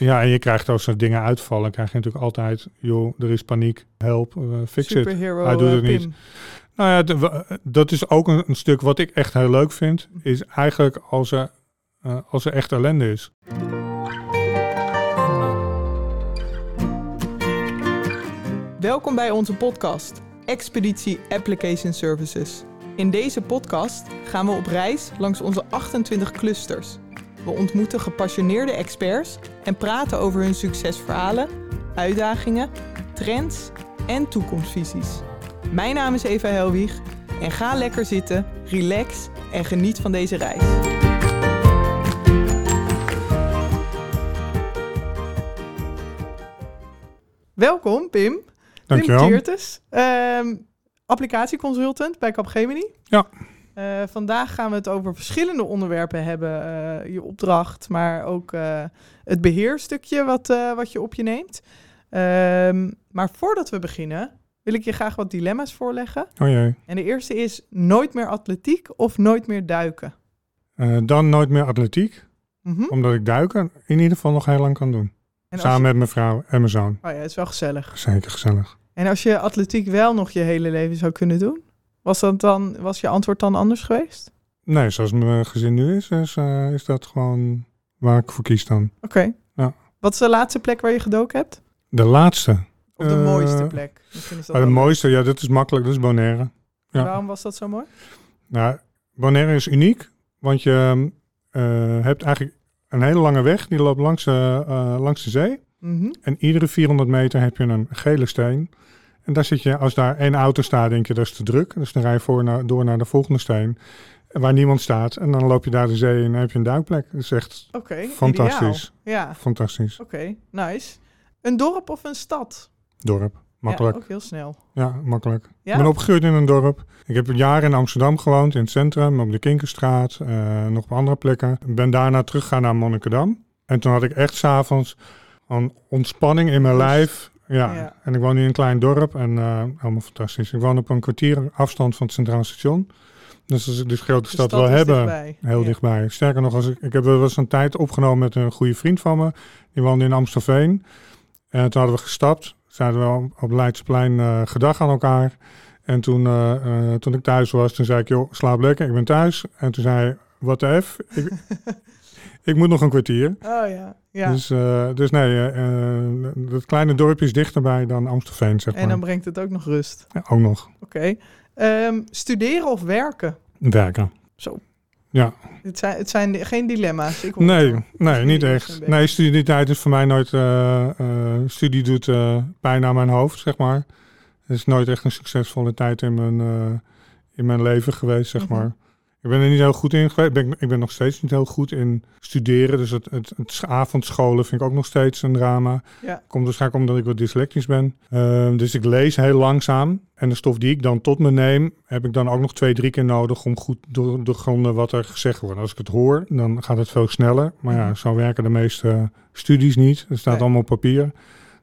Ja, en je krijgt als er dingen uitvallen, krijg je natuurlijk altijd, joh, er is paniek, help, uh, fix it. Superhero Hij doet het eh, niet. Nou ja, dat is ook een, een stuk wat ik echt heel leuk vind, is eigenlijk als er, eh, als er echt ellende is. Welkom bij onze podcast Expeditie Application Services. In deze podcast gaan we op reis langs onze 28 clusters. We ontmoeten gepassioneerde experts en praten over hun succesverhalen, uitdagingen, trends en toekomstvisies. Mijn naam is Eva Helwig en ga lekker zitten, relax en geniet van deze reis. Welkom Pim. Pim Dankjewel. Tiertes, ehm, applicatieconsultant bij Capgemini. Ja. Eh, vandaag gaan we het over verschillende onderwerpen hebben. eh, je opdracht, maar ook eh, het beheerstukje wat, wat je op je neemt. Ehm, maar voordat we beginnen, wil ik je graag wat dilemma's voorleggen. Oh jee. En de eerste is nooit meer atletiek of nooit meer duiken. Dan nooit meer atletiek, Mhm. omdat ik duiken in ieder geval nog heel lang kan doen. Samen je- met mijn vrouw en mijn zoon. Oh ja, het is wel gezellig. Zeker gezellig. En als je atletiek wel nog je hele leven zou kunnen doen, was, dat dan, was je antwoord dan anders geweest? Nee, zoals mijn gezin nu is, is, eh, is dat gewoon waar ik voor kies dan. Oké. Ja. Wat is de laatste plek waar je gedoken hebt? De laatste. Of de Eh, mooiste plek? Misschien is dat Ah, de leuk. mooiste, ja, dit is makkelijk, dat is Bonaire. ja. Waarom was dat zo mooi? Nou, Bonaire is uniek, want je eh, hebt eigenlijk een hele lange weg, die loopt langs, de, langs de zee. Mhm. En iedere 400 meter heb je een gele steen. En daar zit je, als daar één auto staat, denk je dat is te druk. Dus dan rij je voor naar, door naar de volgende steen, waar niemand staat. En dan loop je daar de zee in en heb je een duikplek. Dat is echt Oké, fantastisch. ideaal. Ja, Fantastisch. oké, nice. Een dorp of een stad? Dorp. Makkelijk. Ja, ook heel snel. Ja, makkelijk. Ja? Ik ben opgegroeid in een dorp. Ik heb jaren in Amsterdam gewoond, in het centrum, op de Kinkerstraat, eh, nog op andere plekken. Ik ben daarna teruggegaan naar Monnikendam. En toen had ik echt s'avonds een ontspanning in mijn lijf. Ja. Ja. en ik woon in een klein dorp en eh helemaal fantastisch. Ik woon op een kwartier afstand van het Centraal Station. Dus als ik dus grote De stad, stad wil is hebben, dichtbij. heel Ja. dichtbij. Sterker nog, als ik, ik heb wel eens een tijd opgenomen met een goede vriend van me. Die woonde in Amstelveen. En toen hadden we gestapt. Zeiden we op het Leidseplein eh gedag aan elkaar. En toen, eh, toen ik thuis was, toen zei ik, joh, slaap lekker, ik ben thuis. En toen zei hij, wat de F? Ik, ik moet nog een kwartier. Oh ja, ja. Dus, eh, dus nee, eh, eh, dat kleine dorpje is dichterbij dan Amstelveen, zeg en maar. dan brengt het ook nog rust. Ja, ook nog Oké. Ehm, studeren of werken? werken. Zo. Ja, Het zijn, het zijn geen dilemma's. Ik het nee, nee, niet echt. Nee, studietijd is voor mij nooit, studie doet pijn aan mijn hoofd, zeg maar. Het is nooit echt een succesvolle tijd in mijn, in mijn leven geweest, zeg Mhm. maar. Ik ben er niet heel goed in geweest. Ik ben, ik ben nog steeds niet heel goed in studeren. Dus het, het, het avondscholen vind ik ook nog steeds een drama. Ja. Komt waarschijnlijk omdat ik wat dyslectisch ben. Ehm, dus ik lees heel langzaam. En de stof die ik dan tot me neem, heb ik dan ook nog twee, drie keer nodig om goed door de gronden wat er gezegd wordt. Als ik het hoor, dan gaat het veel sneller. Maar ja, Mhm. zo werken de meeste studies niet. Het staat Nee. allemaal op papier.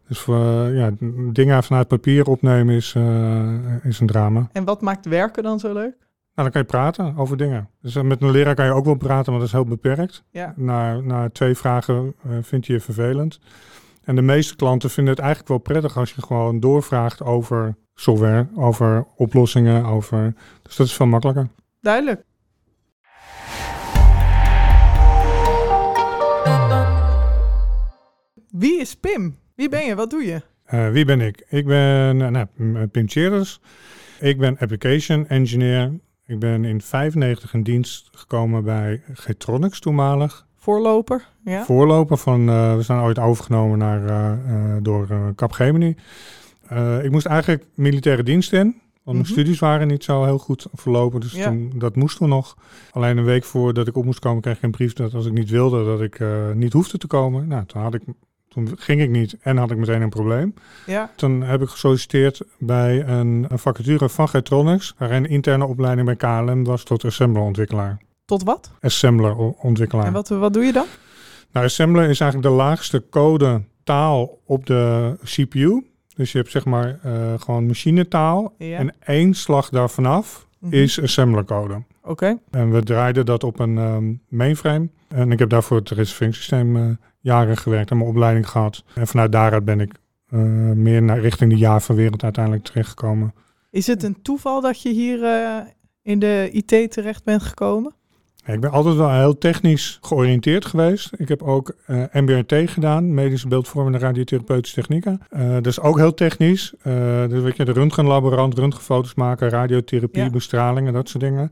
Dus eh, ja, dingen vanuit papier opnemen is, eh, is een drama. En wat maakt werken dan zo leuk? Nou, dan kan je praten over dingen. Dus eh, met een leraar kan je ook wel praten, maar dat is heel beperkt. Ja. Na, na twee vragen eh, vind je je vervelend. En de meeste klanten vinden het eigenlijk wel prettig als je gewoon doorvraagt over software, over oplossingen, over... Dus dat is veel makkelijker. Duidelijk. Wie is Pim? Wie ben je? Wat doe je? Eh, wie ben ik? Ik ben nou, m- Pim Tjeerders. Ik ben application engineer. Ik ben in 95 in dienst gekomen bij Getronics toenmalig. Voorloper? Ja. Voorloper van, eh, we zijn ooit overgenomen naar, eh, door Capgemini. Ik moest eigenlijk militaire dienst in. Want mijn Mhm. studies waren niet zo heel goed verlopen, dus Ja. toen, dat moest toen nog. Alleen een week voordat ik op moest komen, kreeg ik een brief dat als ik niet wilde, dat ik niet hoefde te komen. Nou, toen, had ik, toen ging ik niet en had ik meteen een probleem. Ja. Toen heb ik gesolliciteerd bij een, een vacature van Getronics, waarin een interne opleiding bij KLM was tot assembler-ontwikkelaar. Tot wat? Assembler-ontwikkelaar. En wat, wat doe je dan? Nou, assembler is eigenlijk de laagste code taal op de CPU. Dus je hebt zeg maar eh, gewoon machinetaal. Ja. En één slag daarvan af Mhm. is assemblercode. Oké. En we draaiden dat op een ehm, mainframe. En ik heb daarvoor het reserveringssysteem eh, jaren gewerkt en mijn opleiding gehad. En vanuit daaruit ben ik eh, meer naar richting de Java-wereld uiteindelijk terechtgekomen. Is het een toeval dat je hier eh, in de IT terecht bent gekomen? Ik ben altijd wel heel technisch georiënteerd geweest. Ik heb ook MBRT gedaan, medische beeldvormende radiotherapeutische technieken. Dat is ook heel technisch. Eh, dus weet je, de röntgenlaborant, röntgenfoto's maken, radiotherapie, Ja. bestraling en dat soort dingen.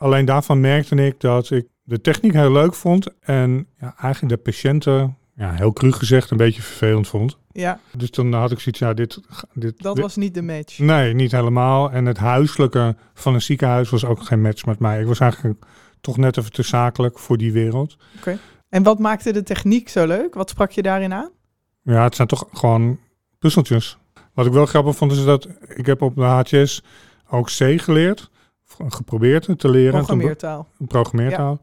Alleen daarvan merkte ik dat ik de techniek heel leuk vond en ja, eigenlijk de patiënten, ja, heel cru gezegd, een beetje vervelend vond. Ja, Dus toen had ik zoiets, ja, dit... dit dat dit- was niet de match. Nee, niet helemaal. En het huiselijke van een ziekenhuis was ook geen match met mij. Ik was eigenlijk toch net even te zakelijk voor die wereld. En wat maakte de techniek zo leuk? Wat sprak je daarin aan? Ja, het zijn toch gewoon puzzeltjes. Wat ik wel grappig vond is dat ik heb op de HTS ook C geleerd. Geprobeerd te leren. Programmeertaal. Een programmeertaal.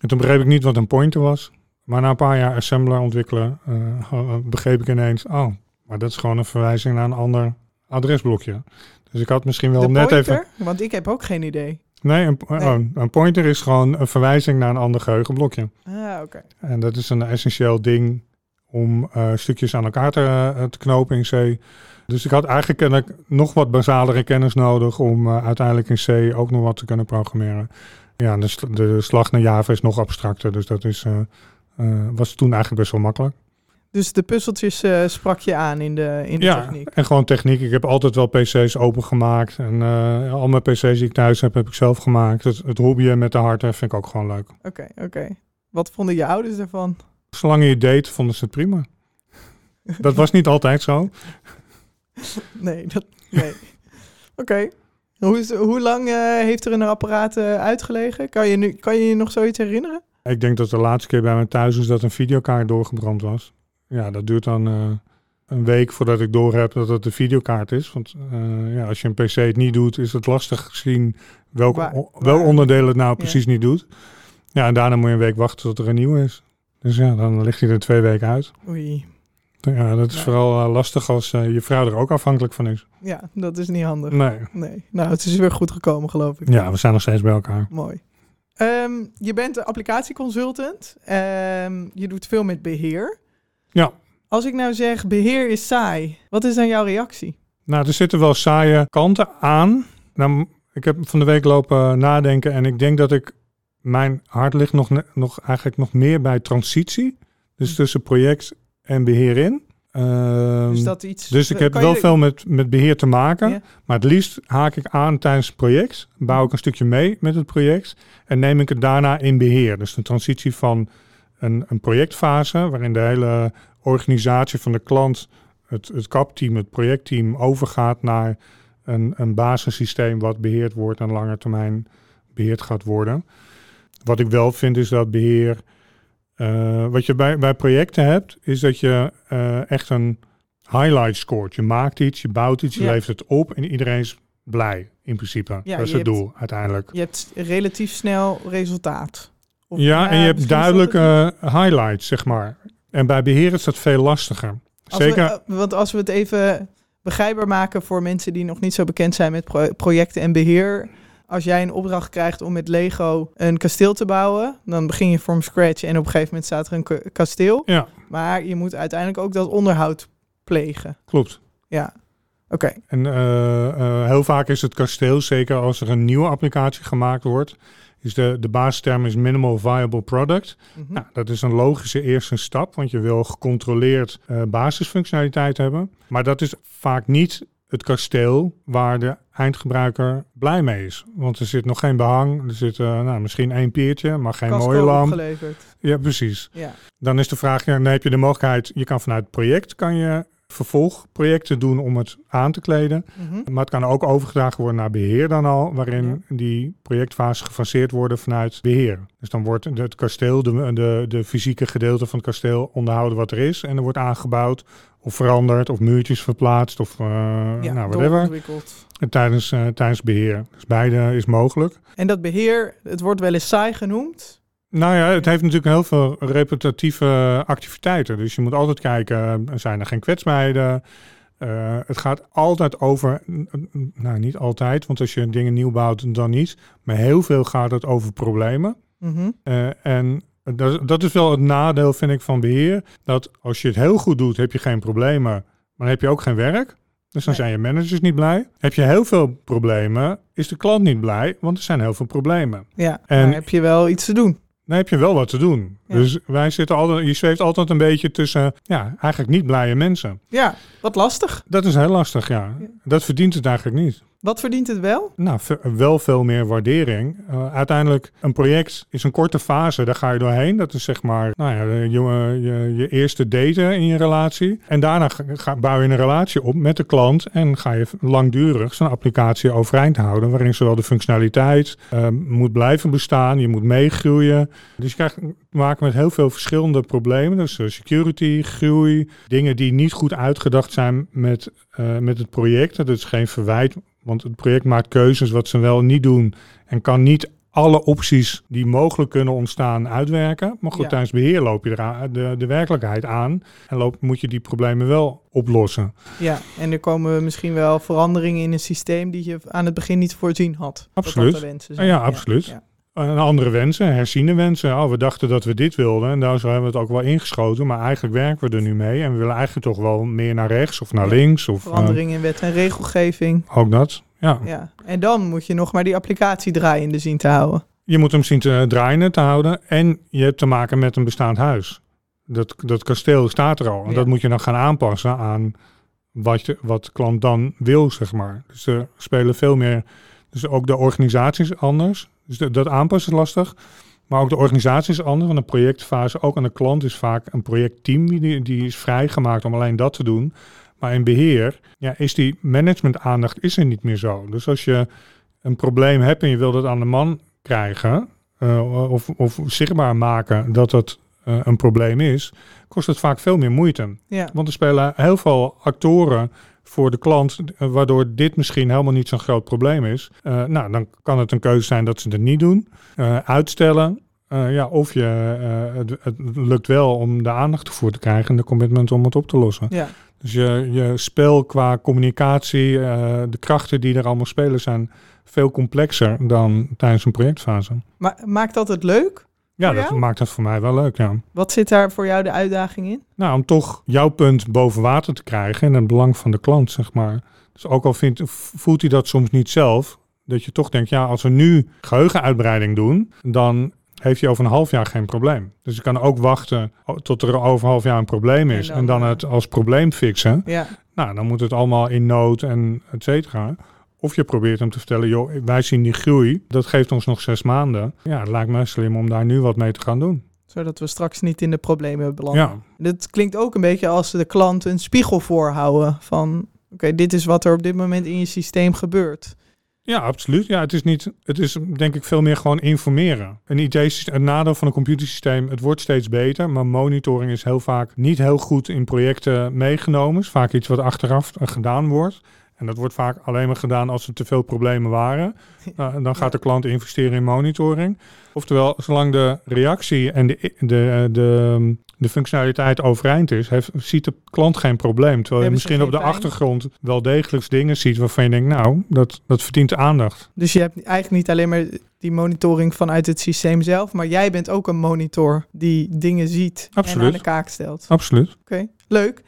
En toen begreep ik niet wat een pointer was. Maar na een paar jaar assembler ontwikkelen eh, begreep ik ineens... Oh, maar dat is gewoon een verwijzing naar een ander adresblokje. Dus ik had misschien wel de net pointer? even... Want ik heb ook geen idee. Nee, een, Nee. oh, een pointer is gewoon een verwijzing naar een ander geheugenblokje. Ah, oké. En dat is een essentieel ding om eh, stukjes aan elkaar te, eh, te knopen in C. Dus ik had eigenlijk kennelijk nog wat basalere kennis nodig om eh, uiteindelijk in C ook nog wat te kunnen programmeren. Ja, de, sl- de slag naar Java is nog abstracter, dus dat is, eh, eh, was toen eigenlijk best wel makkelijk. Dus de puzzeltjes sprak je aan in de, in de Ja, techniek. en gewoon techniek. Ik heb altijd wel PC's opengemaakt. En eh, al mijn PC's die ik thuis heb, heb ik zelf gemaakt. Het, het hobbyen met de hardware vind ik ook gewoon leuk. Oké, oké. Wat vonden je ouders ervan? Zolang je deed, vonden ze het prima. Dat was niet altijd zo. Nee, dat, nee. Oké. Hoe, is- hoe lang eh, heeft er een apparaat eh, uitgelegen? Kan je, nu, kan je je nog zoiets herinneren? Ik denk dat de laatste keer bij mij thuis is dat een videokaart doorgebrand was. Ja, dat duurt dan eh, een week voordat ik doorheb dat het de videokaart is. Want ja, als je een PC het niet doet, is het lastig gezien Waar- waar- welk onderdeel het nou Ja. precies niet doet. Ja, en daarna moet je een week wachten tot er een nieuwe is. Dus ja, dan ligt hij er twee weken uit. Oei. Ja, dat is Ja. vooral eh, lastig als eh, je vrouw er ook afhankelijk van is. Ja, dat is niet handig. Nee. Nee. Nou, het is weer goed gekomen, geloof ik. Ja, we zijn nog steeds bij elkaar. Mooi. Ehm, je bent een applicatieconsultant. Ehm, je doet veel met beheer. Ja. Als ik nou zeg beheer is saai, wat is dan jouw reactie? Nou, er zitten wel saaie kanten aan. Nou, ik heb van de week lopen nadenken en ik denk dat ik mijn hart ligt nog, nog eigenlijk nog meer bij transitie. Dus tussen project en beheer in. Dus dat iets. dus ik heb wel je- veel met, met beheer te maken. Ja. Maar het liefst haak ik aan tijdens het project. Bouw ik een stukje mee met het project. En neem ik het daarna in beheer. Dus de transitie van een, een projectfase. Waarin de hele organisatie van de klant, het, het kapteam, het projectteam overgaat naar een, een basissysteem wat beheerd wordt en lange termijn beheerd gaat worden. Wat ik wel vind is dat beheer. Eh, wat je bij, bij projecten hebt, is dat je eh, echt een highlight scoort. Je maakt iets, je bouwt iets, je Ja. levert het op en iedereen is blij in principe. Ja, dat is het hebt- doel uiteindelijk. Je hebt relatief snel resultaat. Of- Ja, en je hebt dat het duidelijke highlights, zeg maar. En bij beheer is dat veel lastiger. Als we- Zeker. eh, want als we het even begrijpbaar maken voor mensen die nog niet zo bekend zijn met pro- projecten en beheer. Als jij een opdracht krijgt om met Lego een kasteel te bouwen, dan begin je from scratch en op een gegeven moment staat er een ka- kasteel. Ja, Maar je moet uiteindelijk ook dat onderhoud plegen. klopt. Ja, oké. En eh, eh, heel vaak is het kasteel, zeker als er een nieuwe applicatie gemaakt wordt, is de, de basisterm is minimal viable product. Mhm. Nou, dat is een logische eerste stap, want je wil gecontroleerd eh, basisfunctionaliteit hebben. Maar dat is vaak niet het kasteel waar de eindgebruiker blij mee is. Want er zit nog geen behang, er zit eh, nou, misschien één piertje, maar geen Casco mooie lamp. opgeleverd. Ja, precies. Ja. Dan is de vraag, ja, dan heb je de mogelijkheid, je kan vanuit het project, kan je vervolgprojecten doen om het aan te kleden. Mhm. Maar het kan ook overgedragen worden naar beheer dan al, waarin die projectfases gefaseerd worden vanuit beheer. Dus dan wordt het kasteel, de, de, de fysieke gedeelte van het kasteel onderhouden wat er is. En er wordt aangebouwd of veranderd of muurtjes verplaatst of uh, ja, nou, whatever. Tijdens, uh, tijdens beheer. Dus beide is mogelijk. En dat beheer, het wordt wel eens saai genoemd. Nou ja, het heeft natuurlijk heel veel repetitieve activiteiten. Dus je moet altijd kijken, zijn er geen kwetsbaarheden? Uh, het gaat altijd over, nou niet altijd, want als je dingen nieuw bouwt, dan niet. Maar heel veel gaat het over problemen. Uh, en dat, dat, is wel het nadeel, vind ik, van beheer. Dat als je het heel goed doet, heb je geen problemen, maar dan heb je ook geen werk. Dus dan Nee. zijn je managers niet blij. Heb je heel veel problemen, is de klant niet blij, want er zijn heel veel problemen. Ja, En- heb je wel iets te doen. Dan heb je wel wat te doen. Ja. Dus wij zitten altijd, je zweeft altijd een beetje tussen, ja, eigenlijk niet blije mensen. Ja, wat lastig. Dat is heel lastig, ja. Ja. Dat verdient het eigenlijk niet. Wat verdient het wel? Nou, wel veel meer waardering. Uh, uiteindelijk, een project is een korte fase, daar ga je doorheen. Dat is zeg maar nou ja, je, je, eerste daten in je relatie. En daarna ga, bouw je een relatie op met de klant en ga je langdurig zo'n applicatie overeind houden. Waarin zowel de functionaliteit uh, moet blijven bestaan, je moet meegroeien. Dus je krijgt te maken met heel veel verschillende problemen. Dus uh, security, groei, dingen die niet goed uitgedacht zijn met, met het project. Dat is geen verwijt, want het project maakt keuzes wat ze wel niet doen en kan niet alle opties die mogelijk kunnen ontstaan uitwerken. Maar goed, Ja. tijdens beheer loop je er de, de werkelijkheid aan en loop, moet je die problemen wel oplossen. Ja, en er komen misschien wel veranderingen in een systeem die je aan het begin niet voorzien had. Absoluut. dat Ja, zijn. ja, absoluut. Ja. En andere wensen, herziene wensen. Oh, we dachten dat we dit wilden en daar hebben we het ook wel ingeschoten. Maar eigenlijk werken we er nu mee en we willen eigenlijk toch wel meer naar rechts of naar Ja. links. Of, eh, Verandering in wet en regelgeving. ook dat, ja. Ja. En dan moet je nog maar die applicatie draaiende zien te houden. Je moet hem zien te draaien te houden en je hebt te maken met een bestaand huis. Dat, dat kasteel staat er al en Ja. dat moet je dan gaan aanpassen aan wat, je, wat de klant dan wil, zeg maar. Dus er spelen veel meer, dus ook de organisatie is anders. Dus de- dat aanpassen is lastig. Maar ook de organisatie is anders, want een projectfase, ook aan de klant, is vaak een projectteam die, die is vrijgemaakt om alleen dat te doen. Maar in beheer ja, is die managementaandacht is er niet meer zo. Dus als je een probleem hebt en je wil dat aan de man krijgen, eh, of, of zichtbaar maken dat het eh, een probleem is, kost het vaak veel meer moeite. Ja. Want er spelen heel veel actoren voor de klant, eh, waardoor dit misschien helemaal niet zo'n groot probleem is. Eh, nou, dan kan het een keuze zijn dat ze het niet doen, eh, uitstellen. Ja, of je, het, het lukt wel om de aandacht ervoor te krijgen en de commitment om het op te lossen. Ja. Dus je, je spel qua communicatie, de krachten die er allemaal spelen, zijn veel complexer dan tijdens een projectfase. Maar maakt dat het leuk? Ja, dat jou? maakt het voor mij wel leuk, ja. Wat zit daar voor jou de uitdaging in? Nou, om toch jouw punt boven water te krijgen in het belang van de klant, zeg maar. Dus ook al vindt, voelt hij dat soms niet zelf, dat je toch denkt, ja, als we nu geheugenuitbreiding doen, dan heeft hij over een half jaar geen probleem. Dus je kan ook wachten tot er over een half jaar een probleem is En en dan, dan, eh, het als probleem fixen. Ja. Nou, dan moet het allemaal in nood en et cetera. Of je probeert hem te vertellen, joh, wij zien die groei, dat geeft ons nog zes maanden. Ja, het lijkt me slim om daar nu wat mee te gaan doen. Zodat we straks niet in de problemen belanden. Ja, Dit klinkt ook een beetje als de klant een spiegel voorhouden van... Oké, dit is wat er op dit moment in je systeem gebeurt. Ja, absoluut. Ja, het is niet. Het is denk ik veel meer gewoon informeren. Een IT-systeem, een nadeel van een computersysteem, het wordt steeds beter, maar monitoring is heel vaak niet heel goed in projecten meegenomen. is vaak iets wat achteraf gedaan wordt. En dat wordt vaak alleen maar gedaan als er te veel problemen waren. Nou, dan gaat de klant investeren in monitoring. Oftewel, zolang de reactie en de, de, de, de functionaliteit overeind is, heeft, ziet de klant geen probleem. Terwijl je misschien op de pijn? achtergrond wel degelijk dingen ziet waarvan je denkt, nou, dat, dat verdient aandacht. Dus je hebt eigenlijk niet alleen maar die monitoring vanuit het systeem zelf... maar jij bent ook een monitor die dingen ziet en aan de kaak stelt. Absoluut. Oké, leuk.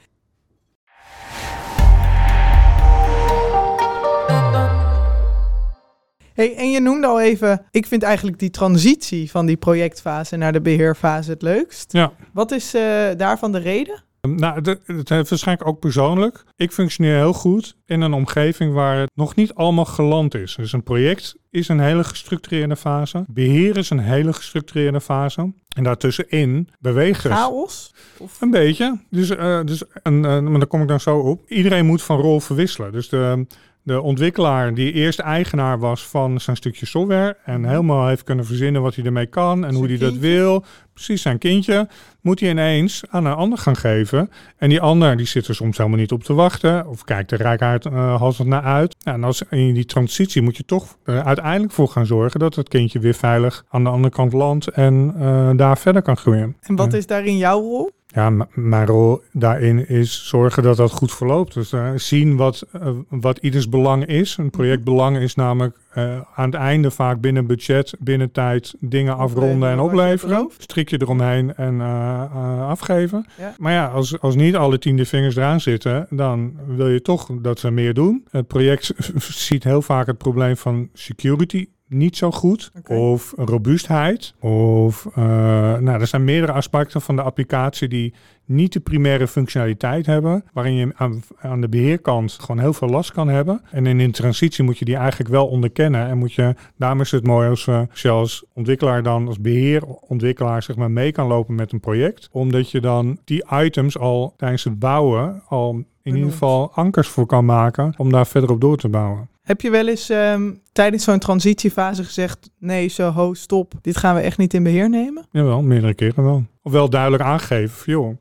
Hey, en je noemde al even, ik vind eigenlijk die transitie van die projectfase naar de beheerfase het leukst. Ja. Wat is eh, daarvan de reden? Nou, het, heeft waarschijnlijk ook persoonlijk. Ik functioneer heel goed in een omgeving waar het nog niet allemaal geland is. Dus een project is een hele gestructureerde fase. Beheer is een hele gestructureerde fase. En daartussenin bewegen. Chaos? Of, Een beetje. Dus, eh, dus een, eh, maar daar kom ik dan zo op. Iedereen moet van rol verwisselen. Dus de, de ontwikkelaar die eerst eigenaar was van zijn stukje software en helemaal heeft kunnen verzinnen wat hij ermee kan en hoe hij Mhm. Dat wil, precies zijn kindje, moet hij ineens aan een ander gaan geven. En die ander die zit er soms helemaal niet op te wachten of kijkt er rijkaard uh, halsend naar uit. Ja, en als in die transitie moet je toch uh, uiteindelijk voor gaan zorgen dat het kindje weer veilig aan de andere kant landt en uh, daar verder kan groeien. en wat is daarin jouw rol? Ja, mijn rol daarin is zorgen dat dat goed verloopt. Dus eh, zien wat, eh, wat ieders belang is. Een projectbelang is namelijk eh, aan het einde vaak binnen budget, binnen tijd dingen afronden en opleveren. Strikje eromheen en eh, eh, afgeven. Ja. Maar ja, als, als niet alle tien de vingers eraan zitten, dan wil je toch dat ze meer doen. Het project ziet heel vaak het probleem van security niet zo goed. Of robuustheid. Of nou, er zijn meerdere aspecten van de applicatie die niet de primaire functionaliteit hebben. Waarin je aan, aan de beheerkant gewoon heel veel last kan hebben. En in een transitie moet je die eigenlijk wel onderkennen. En moet je, daarom is het mooi als, we je als ontwikkelaar dan, als beheerontwikkelaar zeg maar mee kan lopen met een project. Omdat je dan die items al tijdens het bouwen al in ieder geval ankers voor kan maken om daar verder op door te bouwen. Heb je wel eens ehm, tijdens zo'n transitiefase gezegd: nee, zo ho, stop, dit gaan we echt niet in beheer nemen? Jawel, meerdere keren wel. Of wel duidelijk aangegeven, van, joh,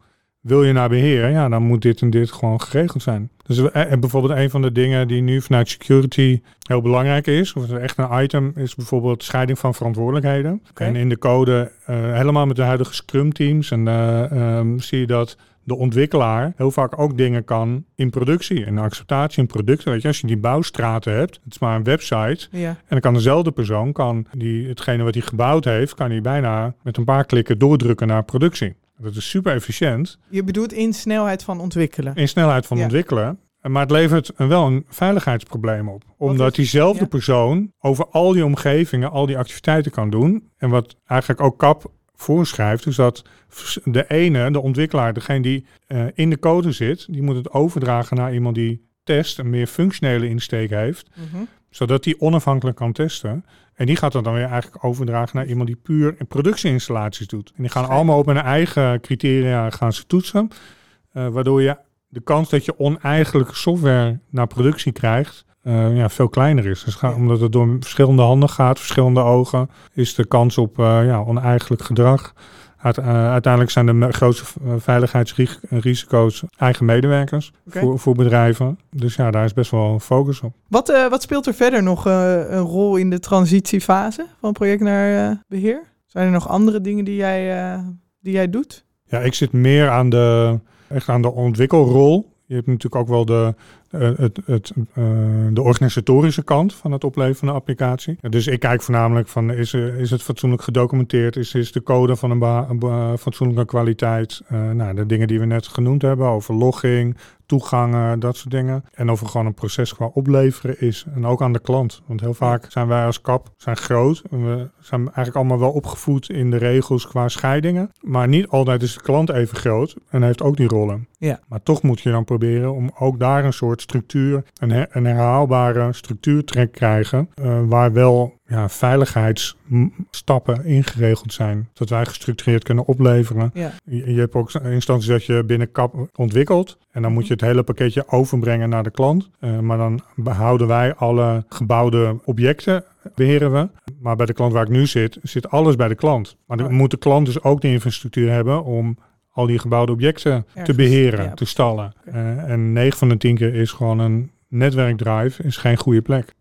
wil je naar beheer, ja, dan moet dit en dit gewoon geregeld zijn. Dus eh, bijvoorbeeld een van de dingen die nu vanuit security heel belangrijk is, of echt een item, is bijvoorbeeld scheiding van verantwoordelijkheden. En in de code, eh, helemaal met de huidige Scrum teams, en eh, ehm, zie je dat de ontwikkelaar heel vaak ook dingen kan in productie, in acceptatie, in producten. Weet je, als je die bouwstraten hebt, het is maar een website, Ja. en dan kan dezelfde persoon, kan die, hetgene wat hij gebouwd heeft, kan hij bijna met een paar klikken doordrukken naar productie. Dat is super efficiënt Je bedoelt in snelheid van ontwikkelen. in snelheid van Ja. ontwikkelen. Maar het levert wel een veiligheidsprobleem op. Omdat diezelfde ja. persoon over al die omgevingen, al die activiteiten kan doen. En wat eigenlijk ook CAP voorschrijft, is dat de ene, de ontwikkelaar, degene die eh, in de code zit, die moet het overdragen naar iemand die test, een meer functionele insteek heeft Mhm. Zodat die onafhankelijk kan testen. En die gaat dat dan weer eigenlijk overdragen naar iemand die puur productieinstallaties doet. En die gaan allemaal op hun eigen criteria gaan ze toetsen. eh, waardoor je de kans dat je oneigenlijke software naar productie krijgt, eh, ja, veel kleiner is. Dus ga- omdat het door verschillende handen gaat, verschillende ogen, is de kans op eh, ja, oneigenlijk gedrag. Eh, uiteindelijk zijn de grootste eh, veiligheidsrisico's eigen medewerkers voor, voor bedrijven. Dus ja, daar is best wel focus op. Wat, eh, wat speelt er verder nog een rol in de transitiefase van project naar eh, beheer? Zijn er nog andere dingen die jij, die jij doet? Ja, ik zit meer aan de, echt aan de ontwikkelrol. Je hebt natuurlijk ook wel de, het, het, eh, de organisatorische kant van het opleveren van de applicatie. Dus ik kijk voornamelijk van is, er- is het fatsoenlijk gedocumenteerd? Is, is de code van een, beha- een fatsoenlijke kwaliteit? Eh, nou, de dingen die we net genoemd hebben over logging, toegangen, dat soort dingen. En of er gewoon een proces qua opleveren is. En ook aan de klant. Want heel vaak zijn wij als kap zijn groot. En we zijn eigenlijk allemaal wel opgevoed in de regels qua scheidingen. Maar niet altijd is de klant even groot en heeft ook die rollen. Ja. Maar toch moet je dan proberen om ook daar een soort structuur, een, een herhaalbare structuur te krijgen. eh, waar wel ja, veiligheidsstappen ingeregeld zijn. Dat wij gestructureerd kunnen opleveren. Ja. Je, je hebt ook instanties dat je binnen KAP ontwikkelt. En dan moet je het hele pakketje overbrengen naar de klant. Eh, maar dan behouden wij alle gebouwde objecten, beheren we. Maar bij de klant waar ik nu zit, zit alles bij de klant. Maar dan Oh. moet de klant dus ook de infrastructuur hebben om al die gebouwde objecten te beheren, ja. te stallen. Eh, en 9 van de 10 keer is gewoon een netwerkdrive, is geen goede plek.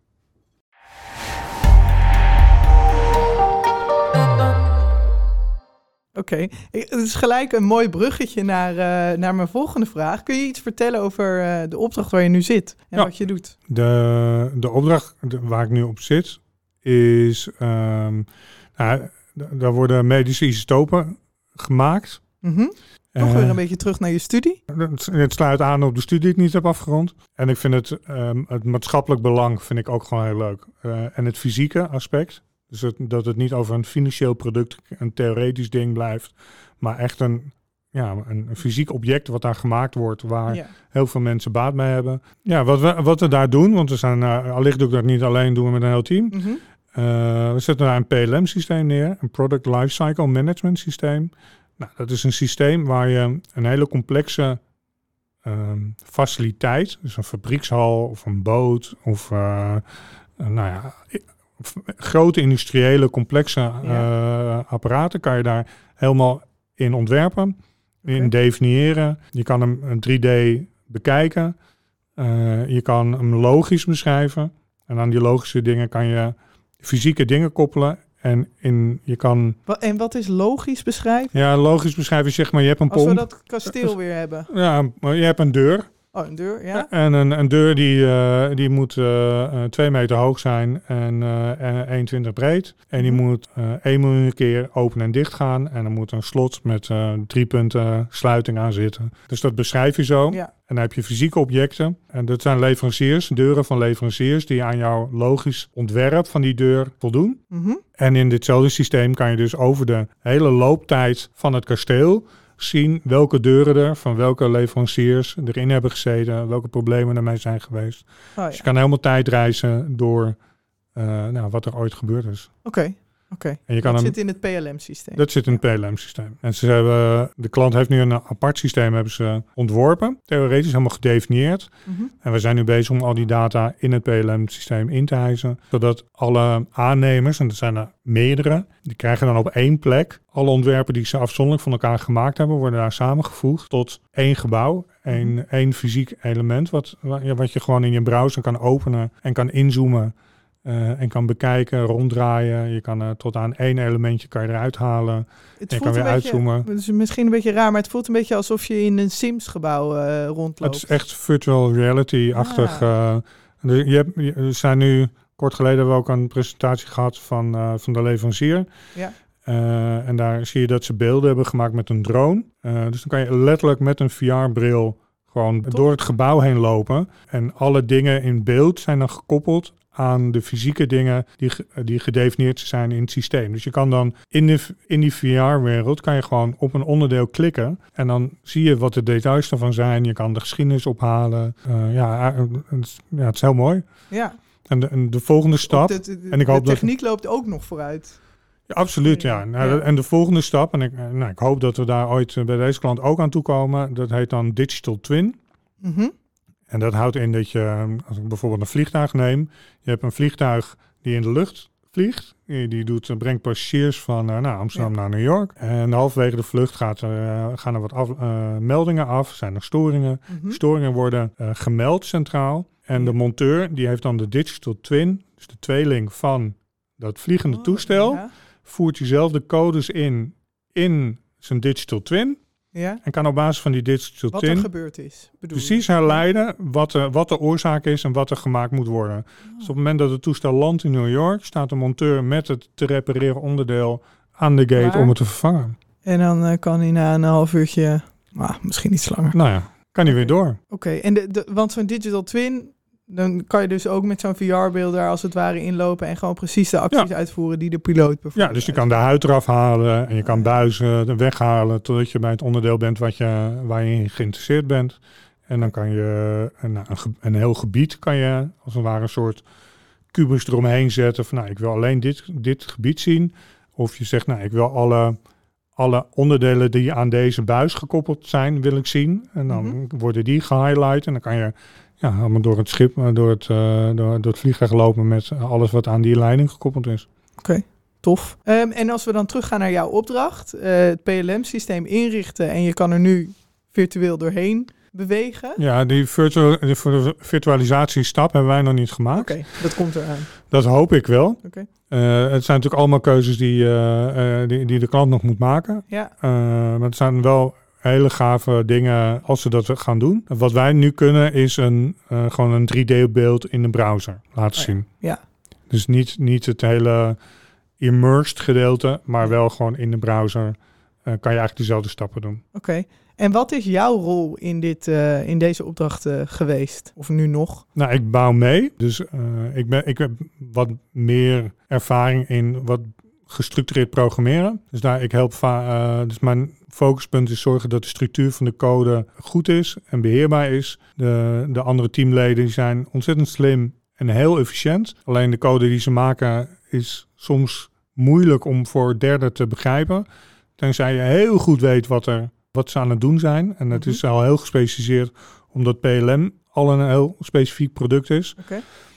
Oké, het is gelijk een mooi bruggetje naar, eh, naar mijn volgende vraag. Kun je iets vertellen over eh, de opdracht waar je nu zit en Ja. wat je doet? De, de opdracht waar ik nu op zit is, ehm, nou, daar worden medische isotopen gemaakt. Mhm. Nog Eh, weer een beetje terug naar je studie. Het, het sluit aan op de studie die ik niet heb afgerond. En ik vind het, ehm, het maatschappelijk belang vind ik ook gewoon heel leuk. Eh, en het fysieke aspect. Dus het, dat het niet over een financieel product, een theoretisch ding blijft. Maar echt een, ja, een, een fysiek object wat daar gemaakt wordt. Waar Ja. heel veel mensen baat bij hebben. Ja, wat we, wat we daar doen, want we zijn, uh, allicht doe ik dat niet alleen, doen we met een heel team. Mhm. Uh, we zetten daar een PLM-systeem neer, een Product Lifecycle Management systeem. Nou, dat is een systeem waar je een hele complexe ehm, faciliteit, dus een fabriekshal of een boot of uh, nou ja, grote industriële complexe uh, apparaten, kan je daar helemaal in ontwerpen, in definiëren. Je kan hem een 3D bekijken, je kan hem logisch beschrijven. En aan die logische dingen kan je fysieke dingen koppelen. En in, je kan, En wat is logisch beschrijven? ja, logisch beschrijven, zeg maar, je hebt een Als we pomp. dat kasteel weer hebben. Ja, maar je hebt een deur. Oh, een deur, ja. En een, een deur die, eh, die moet eh, eh, twee meter hoog zijn en eh, en 1,20 breed. En die Mhm. moet eh 1 miljoen keer open en dicht gaan. En er moet een slot met eh, drie punten sluiting aan zitten. Dus dat beschrijf je zo. Ja. En dan heb je fysieke objecten. En dat zijn leveranciers, deuren van leveranciers die aan jouw logisch ontwerp van die deur voldoen. Mhm. En in ditzelfde systeem kan je dus over de hele looptijd van het kasteel zien welke deuren er van welke leveranciers erin hebben gezeten, welke problemen ermee zijn geweest. Oh, Dus je kan helemaal tijd reizen door eh, nou, wat er ooit gebeurd is. Oké, oké. Dat hem, zit in het PLM-systeem. dat zit in het PLM-systeem. En ze hebben, de klant heeft nu een apart systeem hebben ze ontworpen, theoretisch helemaal gedefinieerd. Mhm. En we zijn nu bezig om al die data in het PLM-systeem in te hijsen. Zodat alle aannemers, en dat zijn er meerdere, die krijgen dan op één plek alle ontwerpen die ze afzonderlijk van elkaar gemaakt hebben, worden daar samengevoegd tot één gebouw. Één, één fysiek element wat, wat je gewoon in je browser kan openen en kan inzoomen. Eh, en kan bekijken, ronddraaien. Je kan er tot aan één elementje kan je eruit halen. Het je voelt kan weer beetje, uitzoomen. Het is misschien een beetje raar, maar het voelt een beetje alsof je in een Sims-gebouw eh, rondloopt. Het is echt virtual reality-achtig. eh, de- je hebt, je- er zijn nu, kort geleden hebben we ook een presentatie gehad van, eh, van de leverancier. Ja. Eh, en daar zie je dat ze beelden hebben gemaakt met een drone. Eh, dus dan kan je letterlijk met een VR-bril gewoon door het gebouw heen lopen. En alle dingen in beeld zijn dan gekoppeld aan de fysieke dingen die, die gedefinieerd zijn in het systeem. Dus je kan dan in, de, in die VR-wereld kan je gewoon op een onderdeel klikken en dan zie je wat de details ervan zijn. Je kan de geschiedenis ophalen. Eh, ja, eh, het is, ja, het is heel mooi. Ja, En de, en de volgende stap, de, de- en ik hoop de dat- techniek loopt ook nog vooruit. ja, absoluut ja. Ja. Nou. En de volgende stap, en ik, eh, nou, ik hoop dat we daar ooit bij deze klant ook aan toekomen, dat heet dan Digital Twin. Mhm. En dat houdt in dat je, eh, als ik bijvoorbeeld een vliegtuig neem, je hebt een vliegtuig die in de lucht vliegt. Die, doet, eh, brengt passagiers van eh, nou, Amsterdam naar New York. En halverwege de vlucht gaat, eh, gaan er wat af, meldingen af, zijn er storingen. Mhm. Storingen worden gemeld centraal. En de monteur die heeft dan de digital twin, dus de tweeling van dat vliegende Oh, toestel, Ja, voert diezelfde codes in in zijn digital twin. Ja. En kan op basis van die digital Wat er twin gebeurd is. Bedoel precies herleiden wat de, wat de oorzaak is en wat er gemaakt moet worden. Dus op het moment dat het toestel landt in New York, staat de monteur met het te repareren onderdeel aan de gate om het te vervangen. En dan eh, kan hij na een half uurtje, ah, misschien iets langer. Nou ja, kan hij weer door. Oké, en de, de, want zo'n digital twin, dan kan je dus ook met zo'n VR-beeld daar als het ware inlopen en gewoon precies de acties uitvoeren die de piloot bijvoorbeeld. Ja, dus je kan de huid eraf halen en je kan buizen weghalen totdat je bij het onderdeel bent wat je, waar je in geïnteresseerd bent. En dan kan je een, nou, een heel gebied kan je als het ware een soort kubus eromheen zetten van nou ik wil alleen dit, dit gebied zien. Of je zegt nou ik wil alle, alle onderdelen die aan deze buis gekoppeld zijn wil ik zien. En dan Mhm. worden die gehighlight en dan kan je ja, allemaal door het schip, eh, door het, eh, door, door het vliegtuig lopen met alles wat aan die leiding gekoppeld is. Tof. Ehm, en als we dan teruggaan naar jouw opdracht, eh, het PLM-systeem inrichten en je kan er nu virtueel doorheen bewegen. Ja, die virtual, de vir- virtualisatiestap hebben wij nog niet gemaakt. Oké, dat komt eraan. Dat hoop ik wel. Oké. Het zijn natuurlijk allemaal keuzes die, die, die de klant nog moet maken. Ja, maar het zijn wel hele gave dingen als ze dat gaan doen. Wat wij nu kunnen is een, eh, gewoon een 3D-beeld in de browser laten Oh ja. zien. Ja. Dus niet, niet het hele immersed gedeelte, maar wel gewoon in de browser eh, kan je eigenlijk dezelfde stappen doen. oké. En wat is jouw rol in, dit, eh, in deze opdracht eh, geweest? Of nu nog? Nou, ik bouw mee. Dus ik, ben, ik heb wat meer ervaring in wat gestructureerd programmeren. Dus daar ik help. va- eh, dus mijn focuspunt is zorgen dat de structuur van de code goed is en beheerbaar is. De, de andere teamleden zijn ontzettend slim en heel efficiënt. Alleen de code die ze maken is soms moeilijk om voor derden te begrijpen. Tenzij je heel goed weet wat, er, wat ze aan het doen zijn. En het Mhm. is al heel gespecialiseerd omdat PLM al een heel specifiek product is.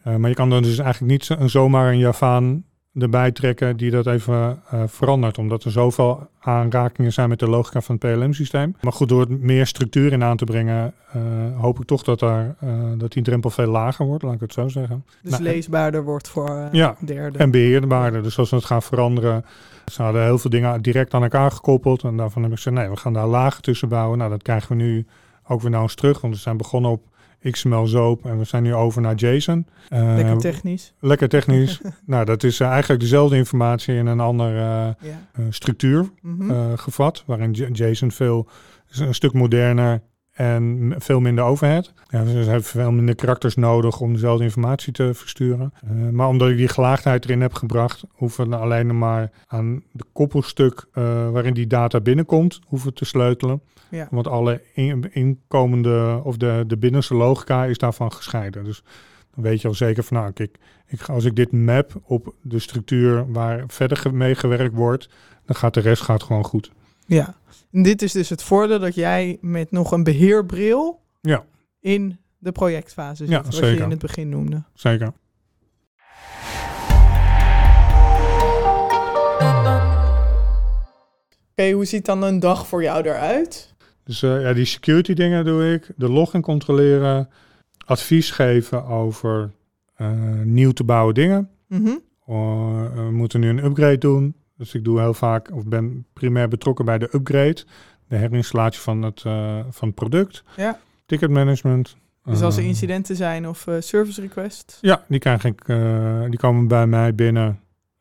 Uh, maar je kan dan dus eigenlijk niet zomaar een Javaan erbij trekken die dat even uh, verandert. Omdat er zoveel aanrakingen zijn met de logica van het PLM-systeem. Maar goed, door het meer structuur in aan te brengen, uh, hoop ik toch dat, daar, uh, dat die drempel veel lager wordt, laat ik het zo zeggen. Dus nou, leesbaarder wordt voor ja, derde. En beheerbaarder. Dus als we het gaan veranderen, ze hadden heel veel dingen direct aan elkaar gekoppeld. En daarvan heb ik gezegd, nee, we gaan daar lagen tussen bouwen. Nou, dat krijgen we nu ook weer nou eens terug, want we zijn begonnen op XML Zoop en we zijn nu over naar JSON. Uh, lekker technisch. Lekker technisch. nou, dat is uh, eigenlijk dezelfde informatie in een andere uh, ja. structuur mm -hmm. gevat, waarin JSON veel een stuk moderner en veel minder overhead. Ja, dus ze hebben veel minder karakters nodig om dezelfde informatie te versturen. Uh, maar omdat ik die gelaagdheid erin heb gebracht, hoeven we alleen maar aan de koppelstuk uh, waarin die data binnenkomt, hoeven te sleutelen. Ja. Want alle in, inkomende of de, de binnenste logica is daarvan gescheiden. Dus dan weet je al zeker van nou, kijk, ik, als ik dit map op de structuur waar verder mee gewerkt wordt, dan gaat de rest gaat gewoon goed. Ja, en dit is dus het voordeel dat jij met nog een beheerbril ja. in de projectfase zit, ja, wat zeker. je in het begin noemde. Zeker. Oké, okay, hoe ziet dan een dag voor jou eruit? Dus uh, ja, die security dingen doe ik, de login controleren, advies geven over uh, nieuw te bouwen dingen. Mm -hmm. uh, we moeten nu een upgrade doen. Dus ik doe heel vaak, of ben primair betrokken bij de upgrade, de herinstallatie van het, uh, van het product. Ja. Ticketmanagement. Dus als er incidenten zijn of uh, service requests? Ja, die, krijg ik, uh, die komen bij mij binnen.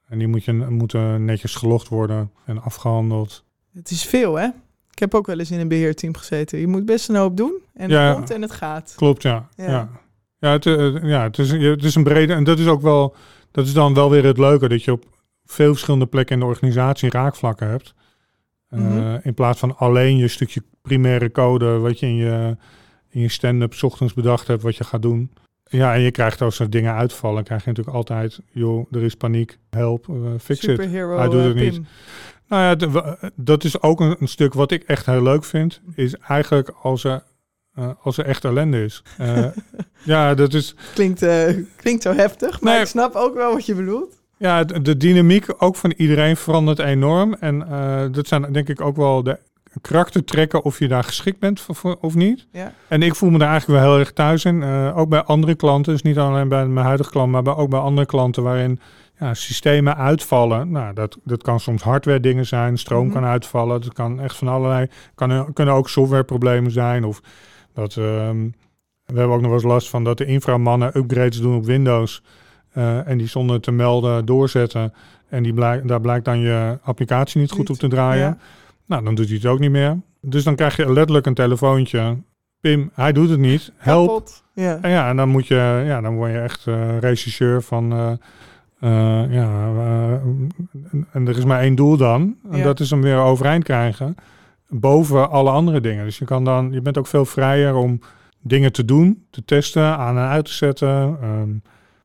En die moet je, moeten netjes gelogd worden en afgehandeld. Het is veel, hè? Ik heb ook wel eens in een beheerteam gezeten. Je moet best een hoop doen en ja, het komt en het gaat. Klopt, ja. Ja, ja. ja, het, ja het, is, het is een brede... En dat is ook wel... Dat is dan wel weer het leuke, dat je op veel verschillende plekken in de organisatie raakvlakken hebt. Uh, mm -hmm. In plaats van alleen je stukje primaire code, wat je in je, in je stand-up ochtends bedacht hebt, wat je gaat doen. Ja, en je krijgt als er dingen uitvallen, krijg je natuurlijk altijd, joh, er is paniek, help, uh, fix it. Hij doet het uh, niet. Nou ja, dat is ook een, een, stuk wat ik echt heel leuk vind, is eigenlijk als er, uh, als er echt ellende is. Ja, dat is... Klinkt, klinkt zo heftig, maar nee, ik snap ook wel wat je bedoelt. Ja, de, dynamiek ook van iedereen verandert enorm. En dat zijn denk ik ook wel de karaktertrekken of je daar geschikt bent voor, of niet. Ja. En ik voel me daar eigenlijk wel heel erg thuis in. ook bij andere klanten, dus niet alleen bij mijn huidige klant, maar bij, ook bij andere klanten waarin ja, systemen uitvallen. Nou, dat, dat kan soms hardware dingen zijn, stroom mm -hmm. kan uitvallen. Dat kan echt van allerlei, kan, kunnen ook softwareproblemen zijn. Of dat, um, we hebben ook nog wel eens last van dat de inframannen upgrades doen op Windows. Uh, en die zonder te melden doorzetten. En die daar blijkt dan je applicatie niet goed op te draaien. Ja. Nou, dan doet hij het ook niet meer. Dus dan krijg je letterlijk een telefoontje. Pim, hij doet het niet. Help. Ja. En ja, en dan moet je, ja, dan word je echt uh, regisseur van. Uh, uh, ja, en er is maar één doel dan. En Ja. dat is hem weer overeind krijgen. Boven alle andere dingen. Dus je, kan dan, je bent ook veel vrijer om dingen te doen, te testen, aan en uit te zetten. ehm,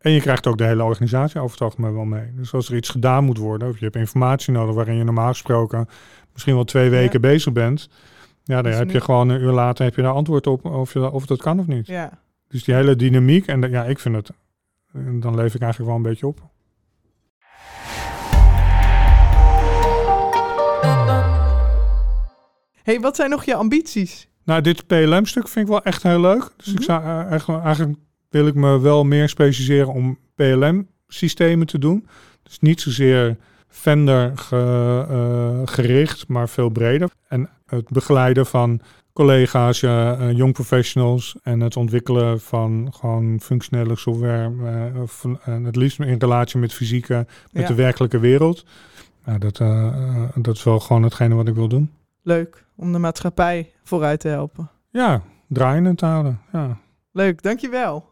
en je krijgt ook de hele organisatie over het algemeen wel mee. Dus als er iets gedaan moet worden, of je hebt informatie nodig waarin je normaal gesproken misschien wel twee weken bezig bent. Ja, dan er heb je niet. gewoon een uur later heb je daar antwoord op of, je, of dat kan of niet. Ja. Dus die hele dynamiek, en ja, ik vind het, eh, dan leef ik eigenlijk wel een beetje op. hey, wat zijn nog je ambities? Nou, dit PLM-stuk vind ik wel echt heel leuk. Dus ik Mhm. zou, eh, eigenlijk wil ik me wel meer specialiseren om PLM-systemen te doen. Dus niet zozeer vendor ge- eh, gericht, maar veel breder. En het begeleiden van collega's, eh, eh, young professionals en het ontwikkelen van gewoon functionele software. eh, of, en het liefst in relatie met fysieke, met Ja. de werkelijke wereld. Nou, dat, eh, eh, dat is wel gewoon hetgene wat ik wil doen. Leuk om de maatschappij vooruit te helpen. Ja, draaiende te houden. Ja, Leuk, dankjewel.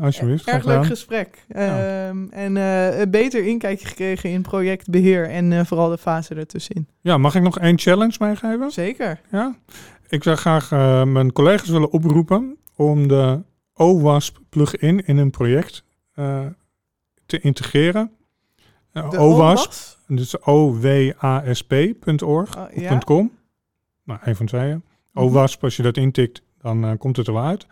Alsjeblieft. Erg leuk gesprek. Ja. Ehm, en eh, een beter inkijkje gekregen in projectbeheer en eh, vooral de fase ertussenin. Ja, mag ik nog één challenge meegeven? Zeker. Ja. Ik zou graag eh, mijn collega's willen oproepen om de OWASP plugin in een project te integreren. De OWASP, OWASP? dus owasp.org Oh, ja? .com. Nou, een van tweeën. Mhm. OWASP, als je dat intikt, dan komt het er wel uit.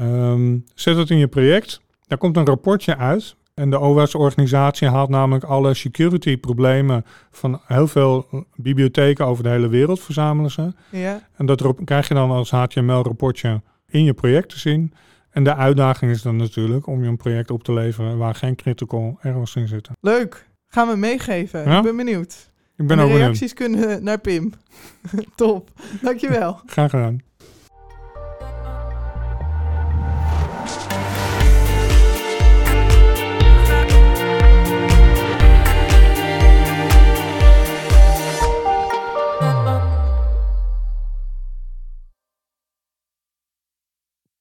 Ehm, zet het in je project. Daar komt een rapportje uit. En de OWASP-organisatie haalt namelijk alle security-problemen van heel veel bibliotheken over de hele wereld verzamelen ze. Ja. En dat krijg je dan als HTML-rapportje in je project te zien. En de uitdaging is dan natuurlijk om je een project op te leveren waar geen critical errors in zitten. Leuk. Gaan we meegeven. Ja? Ik ben benieuwd. Ik ben En ook benieuwd. reacties kunnen naar Pim. Top. Dankjewel. Graag gedaan.